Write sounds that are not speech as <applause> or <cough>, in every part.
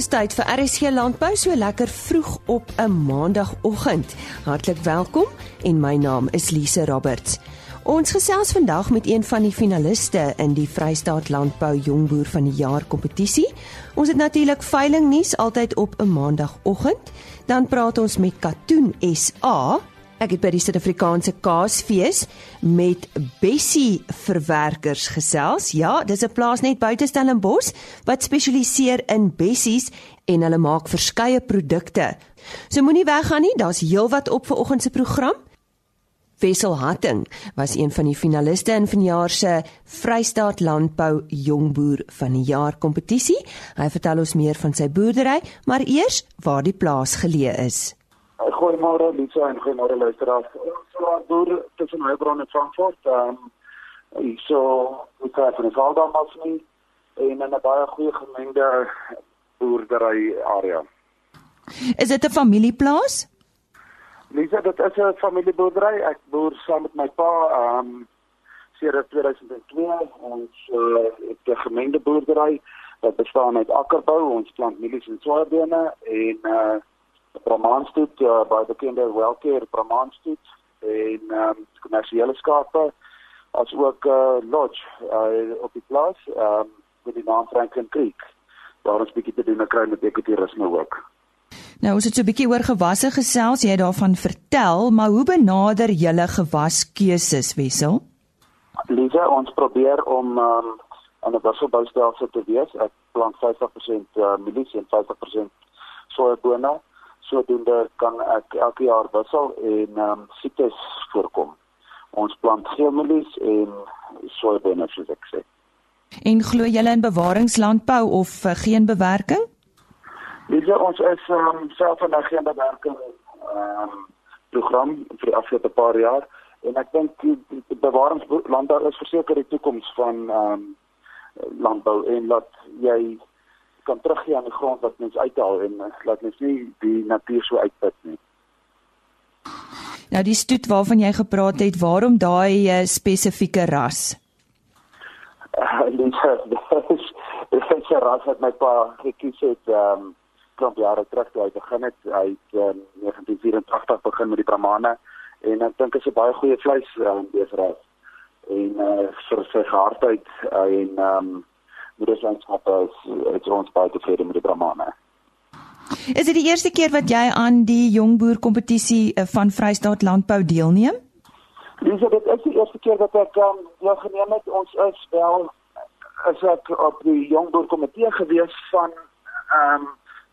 Dis tyd vir RSG Landbou so lekker vroeg op 'n maandagooggend. Hartlik welkom en my naam is Lise Roberts. Ons gesels vandag met een van die finaliste in die Vrystaat Landbou Jongboer van die Jaar kompetisie. Ons het natuurlik veiling nuus altyd op 'n maandagooggend. Dan praat ons met Katoen SA Ek het by die Suid-Afrikaanse Kaasfees met Bessie Verwerkers gesels. Ja, dis 'n plaas net buite Stellenbosch wat spesialiseer in bessies en hulle maak verskeie produkte. So moenie weggaan nie, daar's heelwat op vir oggend se program. Wessel Hatting was een van die finaliste in vanjaar se Vrystaat Landbou Jongboer van die Jaar kompetisie. Hy vertel ons meer van sy boerdery, maar eers waar die plaas geleë is. Goeiemôre Lisa en goeiemôre luisteraars. Ons laat deur tussen Heilbron en Frankfurt. Ehm um, hierso moet ek van die Valdam af nie en in 'n baie goeie gemengde boerdery area. Is dit 'n familieplaas? Lisa, dit is 'n familieboerdery. Ek boer saam met my pa ehm um, sedert 2002. Ons uh, het 'n gemengde boerdery wat bestaan uit akkerbou, ons plant mielies en swaardene en uh Brahmanstoet, uh, baie bekende welkeer Brahmanstoet en ehm um, kommersiële skape as ook uh, lodge uh, op die plaas ehm um, met die naam Franklin Creek. Daar is bietjie te doen kry met ekotourisme ook. Nou ons het so 'n bietjie oor gewasse gesels, jy het daarvan vertel, maar hoe benader julle gewaskeuses wissel? Lisa, ons probeer om um, 'n wisselboustelsel te wees. Ek plant 50% uh, mielies en 50% sojabone sodoende kan ek elke jaar wissel en ehm um, siektes voorkom. Ons plant geelmielies en sojaboene soos ek sê. En glo julle in bewaringslandbou of uh, geen bewerking? Dis ons is um, self in 'n geen bewerking ehm um, program vir die afgelope paar jaar en ek dink die, die bewaringslandbou is verseker die toekoms van ehm um, landbou en laat jy kan teruggee aan die grond wat mens uithaal en uh, laat mens nie die natuur so uitput nie. Nou die stoet waarvan jy gepraat het, waarom daai uh, spesifieke ras? <laughs> Uh, dit is 'n ras wat my pa gekies het ehm um, klomp jare terug toe hy begin het. Hy het um, 1984 begin met die Brahmane en ek dink dit is 'n baie goeie vleis um, beesras. En uh, vir sy hardheid uh, en ehm um, moederlandskappe is het ons baie tevrede met die Brahmane. Is dit die eerste keer wat jy aan die jongboer kompetisie eh, van Vrystaat Landbou deelneem? Dis dit is die eerste keer dat ek um, deelgeneem het. Ons is wel as ek op die jongboer komitee gewees van ehm um,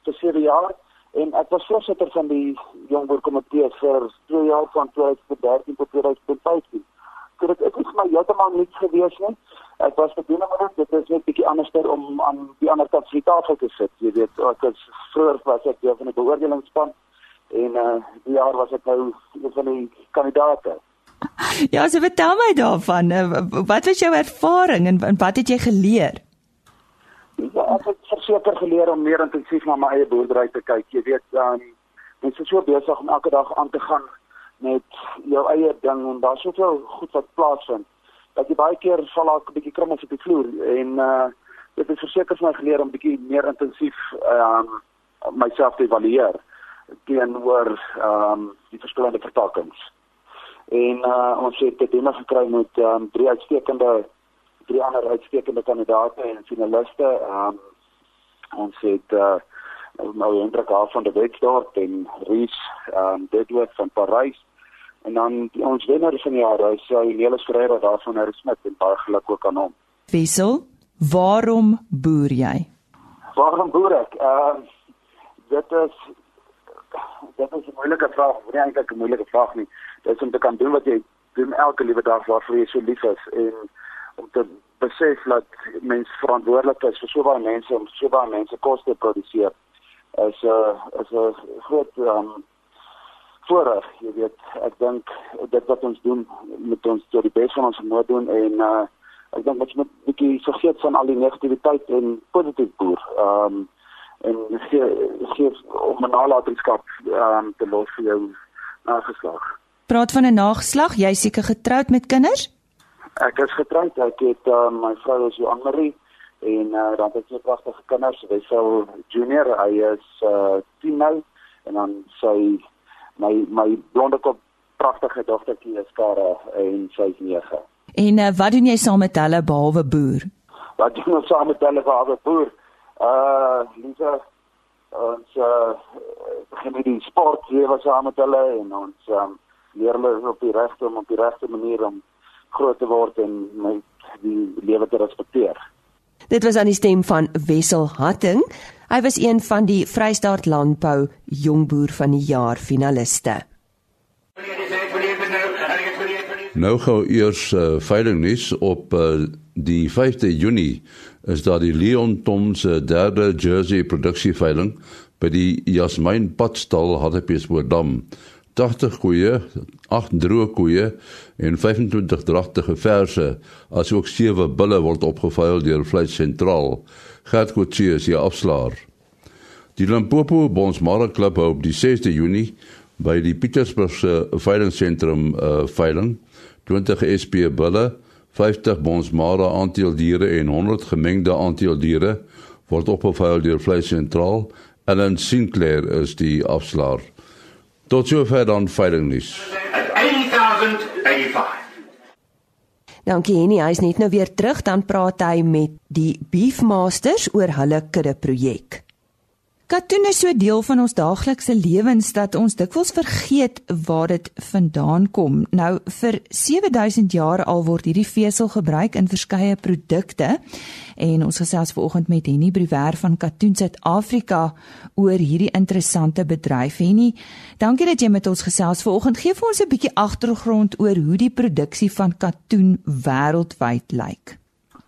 vir sewe jaar en ek was voorsitter van die jongboer komitee vir 2 jaar van 2013 tot 2015. So dit is nie vir my heeltemal niks gewees nie ek was bedoel maar dit is net bietjie anderster om aan die ander kant van die tafel te sit. Jy weet, ek was vroeër was ek deel van die beoordelingsspan en uh die jaar was ek nou een van die kandidaate. <laughs> Ja, so vertel my daarvan. Eh, wat was jou ervaring en, en wat het jy geleer? Ja, ek het verseker geleer om meer intensief na my eie boerdery te kyk. Jy weet, um, mens is so besig om elke dag aan te gaan met jou eie ding en daar's soveel goed wat plaasvind dat jy baie keer val daar 'n bietjie krummels op die vloer en uh dit het verseker vir my geleer om bietjie meer intensief ehm um, myself te evalueer teenoor ehm um, die verskillende vertakkings. En uh ons het dit immer gekry met ehm um, drie uitstekende drie ander uitstekende kandidate en finaliste. Ehm um, ons het uh nou Hendrik af van die Wesdorp en Ries ehm um, Deadwood van Parys En dan die, ons wenner van die jaar, hy sê Nelis Ferreira daarvan Harry Smit en baie geluk ook aan hom. Wissel, waarom boer jy? Waarom boer ek? Ehm uh, dit is dit is 'n moeilike vraag, nie eintlik 'n moeilike vraag nie. Dit is om te kan doen wat jy doen elke liewe dag waarvoor jy so lief is en om te besef dat mens verantwoordelik is vir so baie mense om so baie mense kos te produseer. Is 'n uh, is 'n groot ehm um, voorreg, jy weet, ek dink dit wat ons doen met ons tot die bes van ons moet doen en uh ek dink ons moet 'n bietjie vergeet van al die negativiteit en positief boer. Ehm um, en gee gee om 'n nalatenskap ehm um, te los vir jou nageslag. Praat van 'n nageslag, jy seker getroud met kinders? Ek is getroud, ek het uh, my vrou is Joan Marie en uh, dan het sy pragtige kinders. Wessel Junior, hy is uh 10 nou en dan sy my my blonde kop pragtige dogtertjie is Kara en sy is 9. En uh, wat doen jy saam met hulle behalwe boer? Wat doen ons saam met hulle behalwe boer? Uh Lisa ons uh begin met die sport was saam met hulle en ons um, leer hulle op die regte om op die regte manier om groot te word en met die lewe te respekteer. Dit was aan die stem van Wessel Hatting. Hy was een van die Vrystaat Landbou Jongboer van die Jaar finaliste. Nou gou eers uh, veilingnuus op uh, die 5de Junie is daar die Leon Tom se derde jersey produksieveiling by die Jasmin Padstal Hartbeespoortdam. 80 koeie, 8 droë koeie en 25 dragtige verse, asook 7 bulle word opgeveil deur Vleis Sentraal. Gert Kotse is die afslaer. Die Limpopo Bonsmara Klub hou op die 6de Junie by die Pietersburgse veilingsentrum uh, veiling 20 SP bulle 50 bonsmara aanteeldiere en 100 gemengde aanteeldiere word opgeveil deur Vleis Sentraal. Ellen Sinclair is die afslaer. Tot sover dan veilingnuus. 8085. Dankie Henny, hy is net nou weer terug dan praat hy met die Beefmasters oor hulle kudde projek. Katoen is so deel van ons daaglikse lewens dat ons dikwels vergeet waar dit vandaan kom. Nou vir 7000 jaar al word hierdie vesel gebruik in verskeie produkte en ons gesels vanoggend met Henny Briwer van Katoen Suid-Afrika oor hierdie interessante bedryf. Henny, dankie dat jy met ons gesels vanoggend. Geef vir ons 'n bietjie agtergrond oor hoe die produksie van katoen wêreldwyd lyk.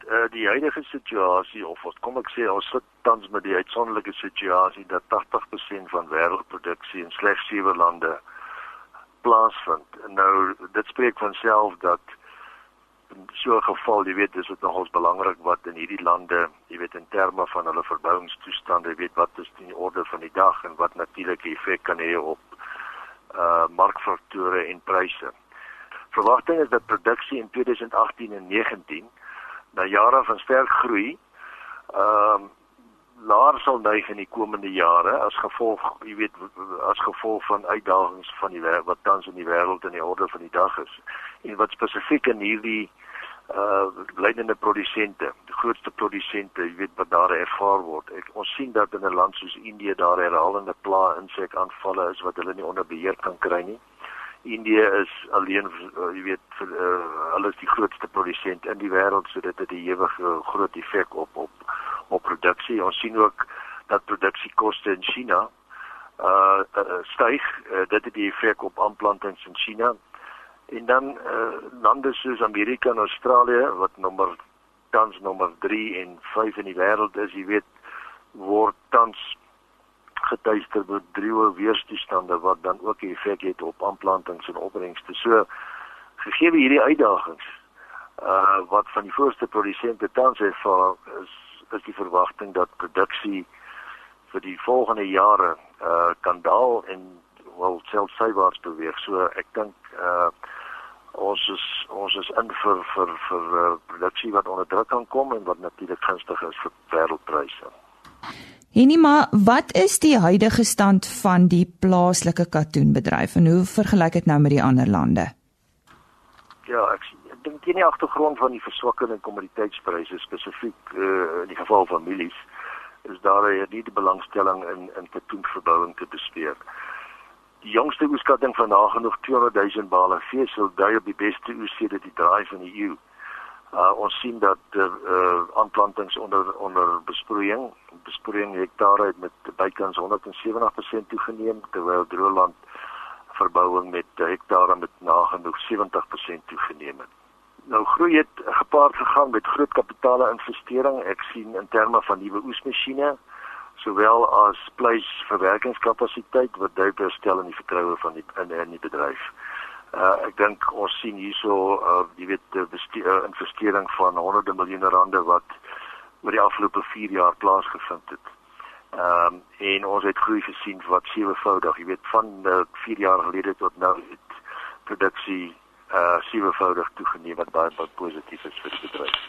Uh, die huidige situasie of wat kom ek sê ons sit tans met die uitsonderlike situasie dat 80% van wêreldproduksie in slegs 7 lande plaasvind. Nou dit spreek van self dat so 'n geval, jy weet, dis dit nogals belangrik wat in hierdie lande, jy weet in terme van hulle verbouingstoestande, weet wat is die orde van die dag en wat natuurlik effek kan hê op uh markfaktore en pryse. Verwagting is dat produksie in 2018 en 19 na jare van sterk groei ehm um, laer sal neig in die komende jare as gevolg, jy weet, as gevolg van uitdagings van die wat tans in die wêreld in die orde van die dag is. En wat spesifiek in hierdie uh leidende produsente, die grootste produsente, jy weet wat daar ervaar word. Ek, ons sien dat in 'n land soos Indië daar herhalende pla insekaanvalle is wat hulle nie onder beheer kan kry nie. Indië is alleen uh, jy weet vir uh, hulle is die grootste produsent in die wêreld so dit het 'n ewige groot effek op op op produksie. Ons sien ook dat produksiekoste in China uh, uh styg. Uh, dit het die effek op aanplantings in China. En dan uh lande soos Amerika en Australië wat nommer tans nommer 3 en 5 in die wêreld is, jy weet, word tans getuister met droë weerstoestande wat dan ook 'n effek het op aanplantings en opbrengste. So gegee hierdie uitdagings uh wat van die voorste produsente tans het vir is is die verwagting dat produksie vir die volgende jare uh kan daal en wel selfs sywaarts beweeg. So ek dink uh ons is ons is in vir vir vir uh, produksie wat onder druk kan kom en wat natuurlik gunstig is vir wêreldpryse. Enima, wat is die huidige stand van die plaaslike katoenbedryf en hoe vergelyk dit nou met die ander lande? Ja, ek ek dink teen die agtergrond van die verswakkende kommoditeitspryse spesifiek uh, in die geval van mielies is daar nie die belangstelling in in katoenverbouing te bespreek. Die jongste oeskatting van nagenoeg 200 000 bale vesel dui op die beste oes sedert die draai van die EU. Uh, ons sien dat die uh, aanplantings onder onder besproeiing, besproeiing hektare het met bykans 170% toegeneem terwyl droëland verbouing met hektare met nagenoeg 70% toegeneem het. Nou groei het gepaard gegaan met groot kapitale investering. Ek sien in terme van nuwe oesmasjiene sowel as vleisverwerkingskapasiteit wat duidelik stel in die vertroue van die in, in die bedryf. Uh, ek dink ons sien hierso uh, jy weet die uh, investering van honderde miljoene rande wat oor die afgelope 4 jaar plaasgevind het. Ehm um, en ons het groei gesien wat sewevoudig, jy weet van uh, 4 jaar gelede tot nou het produksie uh sewevoudig toegeneem wat baie baie positief is vir die bedryf.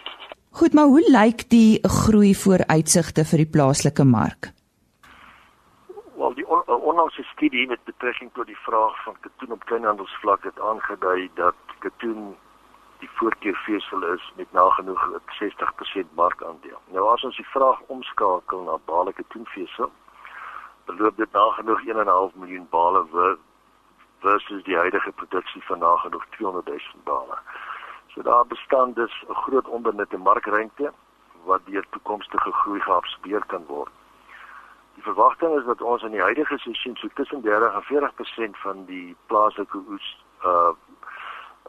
Goed, maar hoe lyk die groei vooruitsigte vir die plaaslike mark? On onlangse studie met betrekking tot die vraag van katoen op kleinhandelsvlak het aangedui dat katoen die voorkeurvesel is met nagenoeg 60% markandeel. Nou as ons die vraag omskakel na bale katoenvesel, beloop dit nagenoeg 1.5 miljoen bale versus die huidige produksie van nagenoeg 200 000 bale. So daar bestaan dus 'n groot onbenutte markruimte wat deur toekomstige groei geabsorbeer kan word. Die verwagting is dat ons in die huidige seisoen so tussen 30 en 40% van die plaaslike oes uh,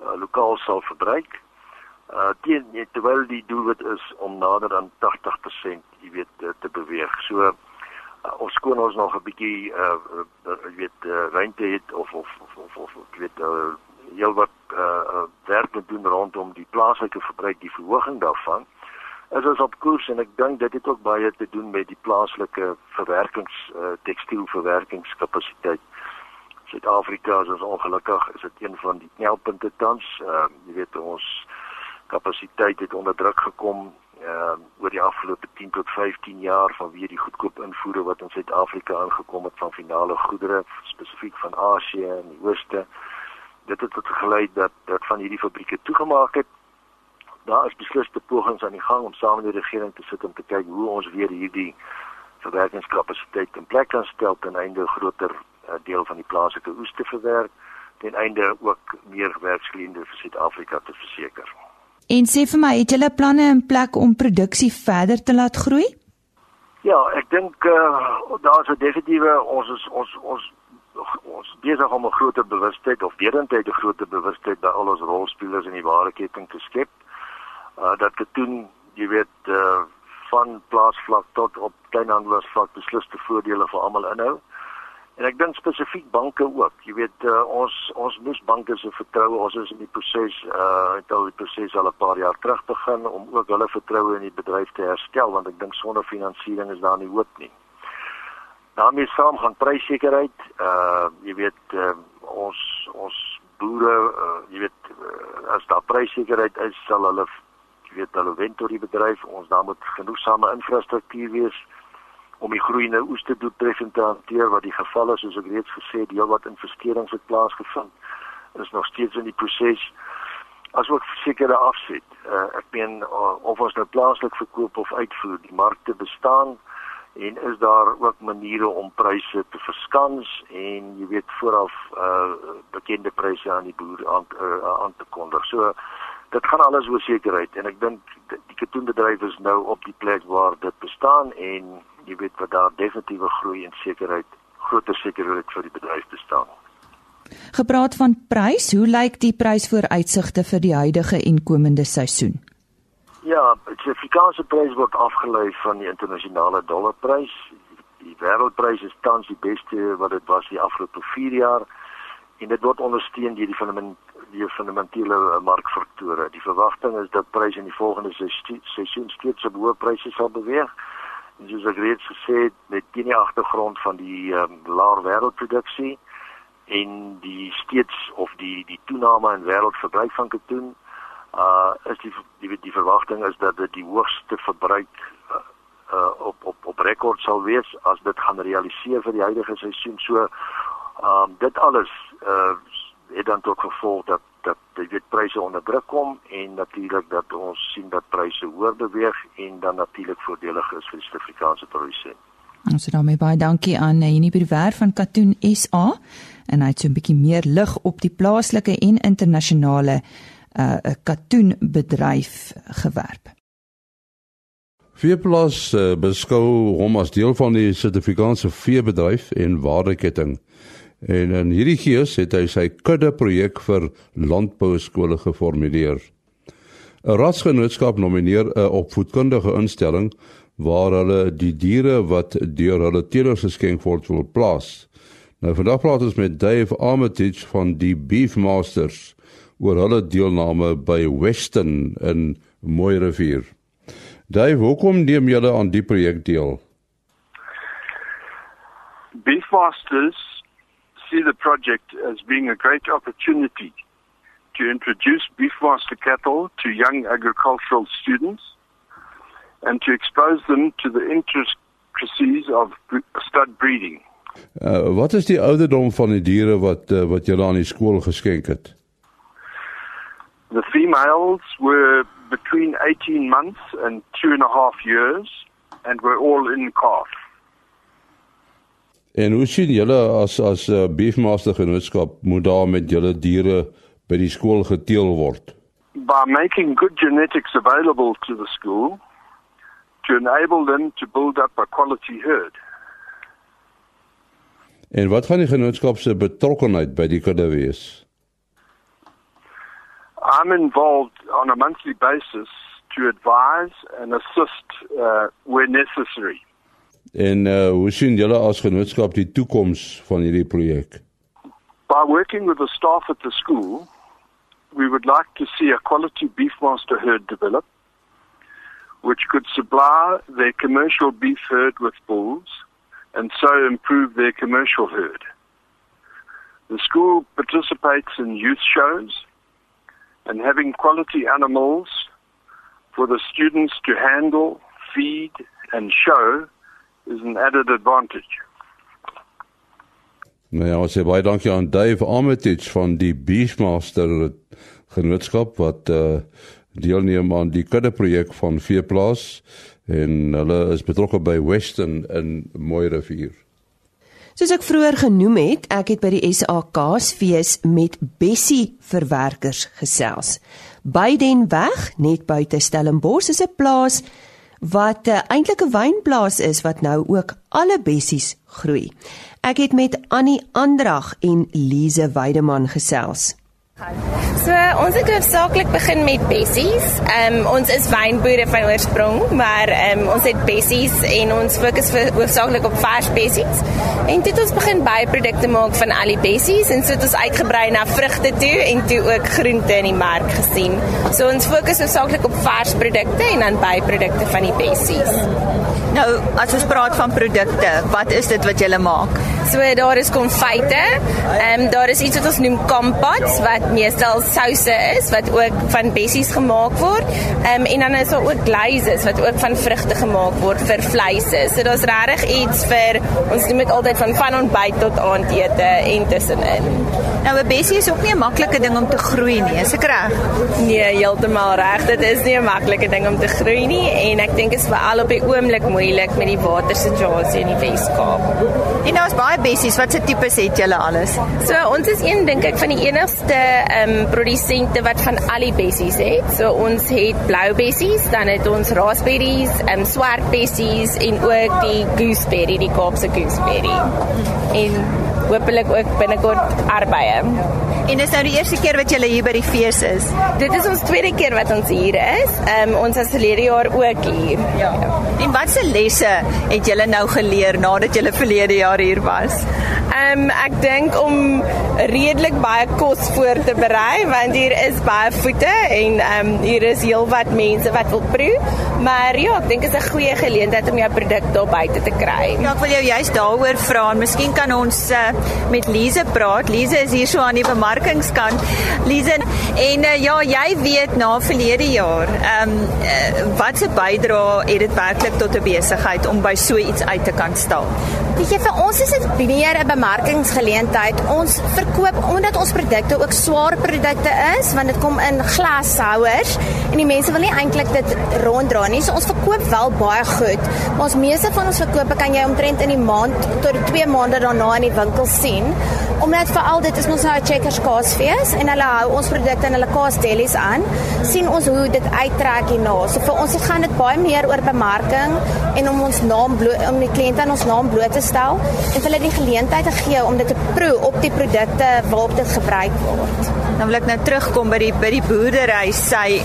uh lokaal sal verbruik. Uh teen terwyl die doelwit is om nader aan 80% jy weet te, te beweeg. So uh, ons skoon ons nog 'n bietjie uh, uh jy weet uh, ruimte het of of of of, of ek weet uh heel wat uh werk moet doen rondom die plaaslike verbruik die verhoging daarvan is ons op koers en ek dink dit het ook baie te doen met die plaaslike verwerkings uh, tekstielverwerkingskapasiteit. Suid-Afrika is ons ongelukkig is dit een van die knelpunte tans. Ehm uh, jy weet ons kapasiteit het onder druk gekom ehm uh, oor die afgelope 10 tot 15 jaar vanweë die goedkoop invoere wat in Suid-Afrika aangekom het van finale goedere spesifiek van Asië en die Ooste. Dit het tot gelei dat dat van hierdie fabrieke toegemaak het daar is beslis te pogings aan die gang om saam met die regering te sit om te kyk hoe ons weer hierdie verwerkingskapasiteit in plek kan stel ten einde groter uh, deel van die plaaslike oes te verwerk ten einde ook meer werksgeleenthede vir Suid-Afrika te verseker. En sê vir my, het julle planne in plek om produksie verder te laat groei? Ja, ek dink uh, daar is 'n definitiewe ons is ons ons ons besig om 'n groter bewustheid of derentyd 'n groter bewustheid by al ons rolspelers in die waardeketting te skep uh, dat katoen, jy weet, uh, van plaasvlak tot op kleinhandelarsvlak beslis te voordele vir almal inhou. En ek dink spesifiek banke ook. Jy weet uh, ons ons moes banke se vertroue, ons is in die proses uh het al die proses al 'n paar jaar terug begin om ook hulle vertroue in die bedryf te herstel want ek dink sonder finansiering is daar nie hoop nie. daarmee saam gaan pryssekerheid, uh jy weet uh, ons ons boere, uh, jy weet uh, as daar pryssekerheid is, sal hulle weet hulle wen tot die bedryf ons daar moet genoegsame infrastruktuur wees om die groeiende oes te doeltreffend te hanteer. Wat die geval is soos ek reeds gesê het heel wat investerings het plaasgevind is nog steeds in die proses asook sekere afset uh, ek meen uh, of ons nou plaaslik verkoop of uitvoer die markte bestaan en is daar ook maniere om pryse te verskans en jy weet vooraf uh, bekende pryse aan die boer aan, uh, aan te kondig. So dit gaan alles oor sekerheid en ek dink die katoenbedryf is nou op die plek waar dit bestaan en jy weet wat daar definitiewe groei en sekerheid groter sekerheid vir die bedryf bestaan. Gepraat van prys, hoe lyk die prysvooruitsigte vir die huidige en komende seisoen? Ja, die Afrikaanse prys word afgelei van die internasionale dollarprys. Die wêreldprys is tans die beste wat dit was die afgelope 4 jaar en dit word ondersteun deur die fundament die fundamentele markfaktore. Die verwagting is dat pryse in die volgende seisoen steeds op hoë pryse sal beweeg. En soos ek reeds gesê het, met die agtergrond van die um, laer wêreldproduksie en die steeds of die die toename in wêreldverbruik van katoen, uh is die die die verwagting is dat dit die hoogste verbruik uh, uh op op op rekord sal wees as dit gaan realiseer vir die huidige seisoen. So um dit alles uh het dan tot gevolg dat dat die weet pryse onder druk kom en natuurlik dat ons sien dat pryse hoër beweeg en dan natuurlik voordelig is vir die Suid-Afrikaanse produsent. Ons sê daarmee baie dankie aan Henny Bewer van Katoen SA en hy het so 'n bietjie meer lig op die plaaslike en internasionale uh katoenbedryf gewerp. Veeplaas uh, beskou hom as deel van die Suid-Afrikaanse veebedryf en waardeketting. En in hierdie gees het hy sy kudde projek vir landbou skole geformuleer. 'n Rasgenootskap nomineer 'n opvoedkundige instelling waar hulle die diere wat deur hulle teelers geskenk word wil plaas. Nou vandag praat ons met Dave Armitage van die Beefmasters oor hulle deelname by Western in Mooirivier. Dave, hoekom neem julle aan die projek deel? Beefmasters see the project as being a great opportunity to introduce Beefmaster cattle to young agricultural students and to expose them to the intricacies of stud breeding. Uh, wat is die ouderdom van die diere wat uh, wat julle aan die skool geskenk het? The females were between 18 months and two and a half years and were all in calf. En hoe sien julle as as 'n uh, beefmaster genootskap moet daar met julle diere by die skool geteel word? By making good genetics available to the school to enable them to build up a quality herd. En wat gaan die genootskap se betrokkeheid by die kudde wees? I'm involved on a monthly basis to advise and assist uh, where necessary. En uh, hoe sien julle as genootskap die toekoms van hierdie projek? By working with the staff at the school, we would like to see a quality beef master herd develop, which could supply their commercial beef herd with bulls and so improve their commercial herd. The school participates in youth shows and having quality animals for the students to handle, feed, and show is an added advantage. Nou ja, ons sê baie dankie aan Dave Armitage van die Beefmaster genootskap wat uh deelneem aan die kudde projek van Veeplaas en hulle is betrokke by Western in Mooirivier. Soos ek vroeër genoem het, ek het by die SAKsfees met Bessie verwerkers gesels. By den weg net buite Stellenbosch is 'n plaas wat uh, eintlik 'n wynplaas is wat nou ook alle bessies groei. Ek het met Annie Andrag en Lize Weideman gesels. So ons het hoofsaaklik begin met bessies. Ehm um, ons is wynboere van oorsprong, maar ehm um, ons het bessies en ons fokus hoofsaaklik op vars bessies. En dit ons begin byprodukte maak van al die bessies en so het ons uitgebrei na vrugte toe en toe ook groente in die mark gesien. So ons fokus hoofsaaklik op vars produkte en dan byprodukte van die bessies. Nou, as ons praat van produkte, wat is dit wat julle maak? So daar is konfyte. Ehm um, daar is iets wat ons noem kompots wat meestal souse is wat ook van bessies gemaak word. Ehm um, en dan is daar ook glazes wat ook van vrugte gemaak word vir vleise. So daar's regtig iets vir ons doen dit altyd van van ontbyt tot aandete en tussenin. Nou 'n bessie is ook nie 'n maklike ding om te groei nie, is ek reg? Nee, heeltemal reg. Dit is nie 'n maklike ding om te groei nie en ek dink is veral op die oomblik moeilik met die watersituasie in die Wes-Kaap. En daar's baie bessies. Wat se tipes het julle alles? So ons is een dink ek van die enigste ehm um, produsente wat van al die bessies het. So ons het blou bessies, dan het ons raspberries, ehm um, swart bessies en ook die gooseberry, die Kaapse gooseberry. En hopelik ook binnekort arbeye. En dis nou die eerste keer wat jy hier by die fees is. Dit is ons tweede keer wat ons hier is. Ehm um, ons was verlede jaar ook hier. Ja. En watse lesse het julle nou geleer nadat julle verlede jaar hier was? Ehm um, ek dink om redelik baie kos voor te berei want hier is baie voete en ehm um, hier is heelwat mense wat wil proe. Maar ja, ek dink dit is 'n goeie geleentheid om jou produk daar buite te kry. Ja, ek wil jou juist daaroor vra en miskien kan ons uh, met Lize praat. Lize is hier so aan die bemarkingskant. Lize en uh, ja, jy weet na verlede jaar, ehm um, uh, wat se bydrae het dit werklik tot 'n besigheid om by so iets uit te kan staan? Weet jy vir ons is dit meer 'n bemarkingsgeleentheid. Ons verkoop omdat ons produkte ook swaar produkte is, want dit kom in glashouers en die mense wil nie eintlik dit ronddra nie. So ons verkoop wel baie goed, maar ons meeste van ons verkope kan jy omtrent in die maand tot 2 maande daarna in die winkel sien. Omdat veral dit is ons nou 'n Checkers kaasfees en hulle hou ons produkte in hulle kaasdelis aan, sien ons hoe dit uittrek hierna. So vir ons gaan dit baie meer oor bemarking en om ons naam om die kliënte aan ons naam bloot te stel en hulle die geleentheid te gee om dit te proe op die produkte waarop dit gebruik word. Dan wil ek nou terugkom by die by die boerdery sy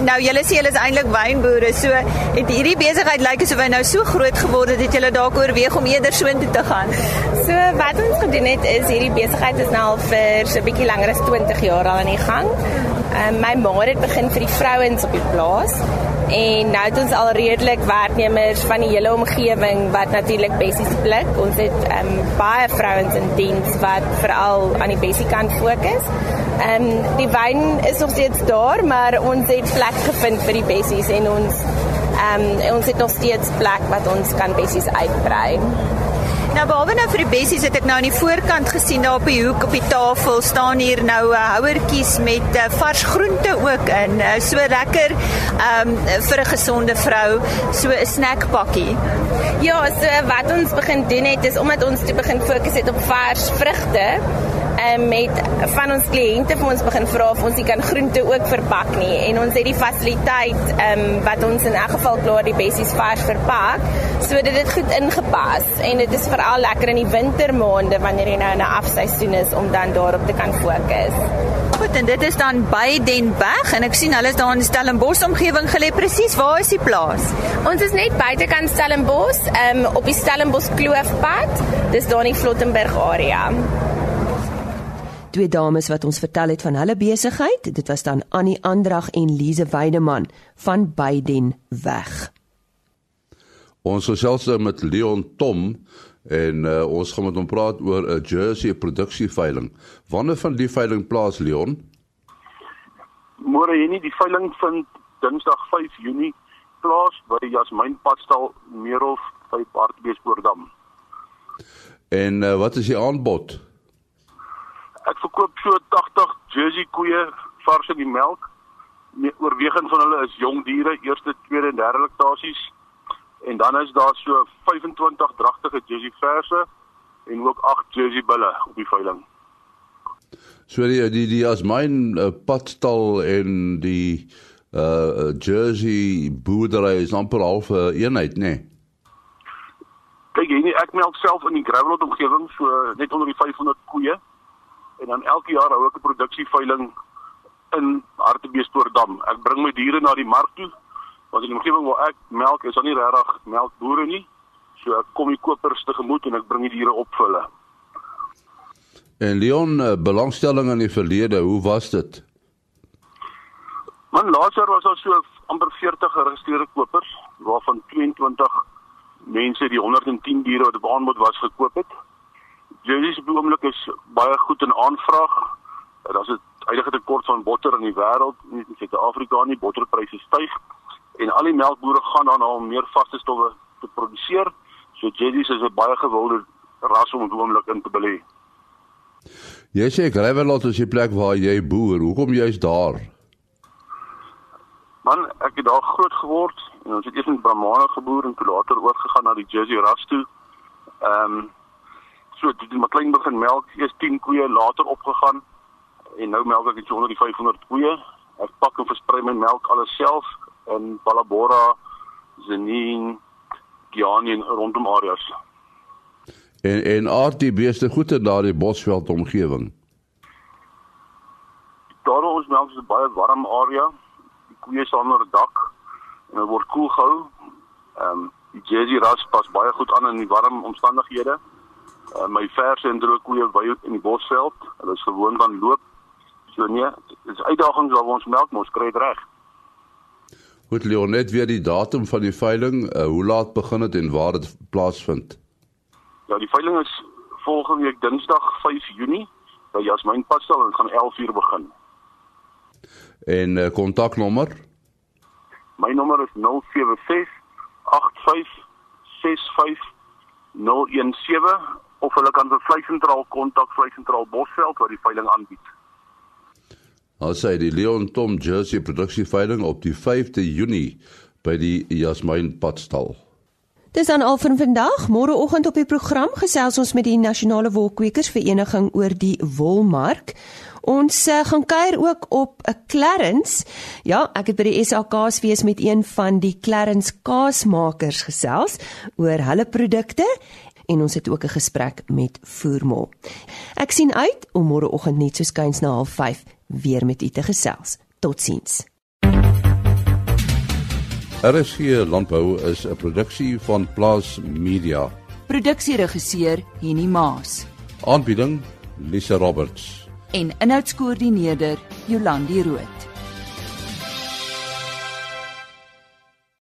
Nou julle sê julle is eintlik wynboere. So het hierdie besigheid lyk asof hy nou so groot geword het dat julle dalk oorweeg om eerder soontoe te gaan. So wat ons gedoen het is hierdie besigheid is nou al vir so 'n bietjie langer as 20 jaar al aan die gang. Um, my ma het begin vir die vrouens op die plaas en nou het ons al redelik werknemers van die hele omgewing wat natuurlik bessies pluk. Ons het um, baie vrouens in diens wat veral aan die bessie kant fokus. Ehm um, die wyn is nog steeds daar, maar ons het plek gevind vir die bessies en ons Ehm um, ons het nog steeds plek wat ons kan bessies uitbrei. Nou behalwe nou vir die bessies het ek nou aan die voorkant gesien daar op die hoek op die tafel staan hier nou 'n uh, houertjies met uh, vars groente ook in. Uh, so lekker um, vir 'n gesonde vrou, so 'n snackpakkie. Ja, so wat ons begin doen het is omdat ons te begin fokus het op vars vrugte um, met van ons kliënte vir ons begin vra of ons nie kan groente ook verpak nie en ons het die fasiliteit um, wat ons in elk geval klaar die bessies vars verpak sodat dit goed ingepas en dit is veral lekker in die wintermaande wanneer jy nou in 'n afseisoen is om dan daarop te kan fokus. Goed, en dit is dan by Denberg en ek sien hulle is daar in Stellenbosch omgewing gelê presies. Waar is die plaas? Ons is net buitekant Stellenbosch, um, op die Stellenbosch Kloofpad. Dis daar in die Flottenburg area twee dames wat ons vertel het van hulle besigheid. Dit was dan Annie Andrag en Lize Weideman van Beiden weg. Ons gesels nou met Leon Tom en uh, ons gaan met hom praat oor 'n jersey produksieveiling. Wanneer van die veiling plaas Leon? Môre hier nie die veiling vind Dinsdag 5 Junie plaas by die Jasmin Padstal Meerhof by Parkbeespoortdam. En uh, wat is die aanbod? Ek verkoop so 80 Jersey koeie vars in die melk. Nee, oorwegend van hulle is jong diere, eerste, tweede en derde laktasies. En dan is daar so 25 dragtige Jersey verse en ook 8 Jersey bulle op die veiling. So die die, die as myn uh, padstal en die uh Jersey boerdery is amper half 'n uh, eenheid, nê? Nee. Kyk, jy, ek melk self in die Gravelot omgewing, so net onder die 500 koeie en dan elke jaar hou ek 'n produksieveiling in Hartbeespoortdam. Ek bring my diere na die mark toe want in die omgewing waar ek melk is, is daar nie regtig melkbore nie. So ek kom die kopers tegemoet en ek bring die diere op vir hulle. En Leon, eh, belangstelling in die verlede, hoe was dit? Man laas jaar was daar so amper 40 geregistreerde kopers waarvan 22 mense die 110 diere wat op aanbod was gekoop het. Jerry's op die oomblik is baie goed in aanvraag. Daar's 'n huidige tekort van botter in die wêreld, nie in Suid-Afrika nie, botterpryse styg en al die melkbore gaan dan om meer vaste stowwe te produseer. So Jerry's is 'n baie gewilde ras om oomblik in te belê. Jy sê Gravelot is die plek waar jy boer. Hoekom jy's daar? Man, ek het daar groot geword en ons het eers in Bramane geboer en toe later oorgegaan na die Jersey ras toe. Ehm um, so toe die McLean begin melk, eers 10 koeie later opgegaan en nou melk ek net onder die 500 koeie. Ek pak en versprei my melk alles self in Ballabora, Zenin, Giani en rondom areas. En en aard die beeste goed in daardie bosveld omgewing. Daar ons melk is 'n baie warm area. Die koeie staan onder dak en hulle word koel gehou. Ehm um, die Jersey ras pas baie goed aan in die warm omstandighede. Uh, my verse en droë koeie by in die bosveld. Hulle is gewoond aan loop. So nee, dis uitdagings waar ons melk mos kry reg. Goed Leonet weer die datum van die veiling, uh, hoe laat begin dit en waar dit plaasvind? Ja, die veiling is volgende week Dinsdag 5 Junie by Jasmin Pastel en gaan 11 uur begin. En uh, kontaknommer? My nommer is 076 85 65 017 of hulle kan vir vleisentraal kontak vleisentraal Bosveld wat die veiling aanbied. Ons sê die Leon Tom Jersey produksie veiling op die 5de Junie by die Jasmin Padstal. Dis dan al vir vandag. Môreoggend op die program gesels ons met die Nasionale Wolkweekers Vereniging oor die wolmark. Ons uh, gaan kuier ook op 'n Clarence. Ja, ek het by die SAK's wees met een van die Clarence kaasmakers gesels oor hulle produkte en ons het ook 'n gesprek met Voermol. Ek sien uit om môreoggend net so skuins na 05:30 weer met u te gesels. Totsiens. RSG Landbou is 'n produksie van Plaas Media. Produksieregisseur Henny Maas. Aanbieding Lisa Roberts. En inhoudskoördineerder Jolandi Root.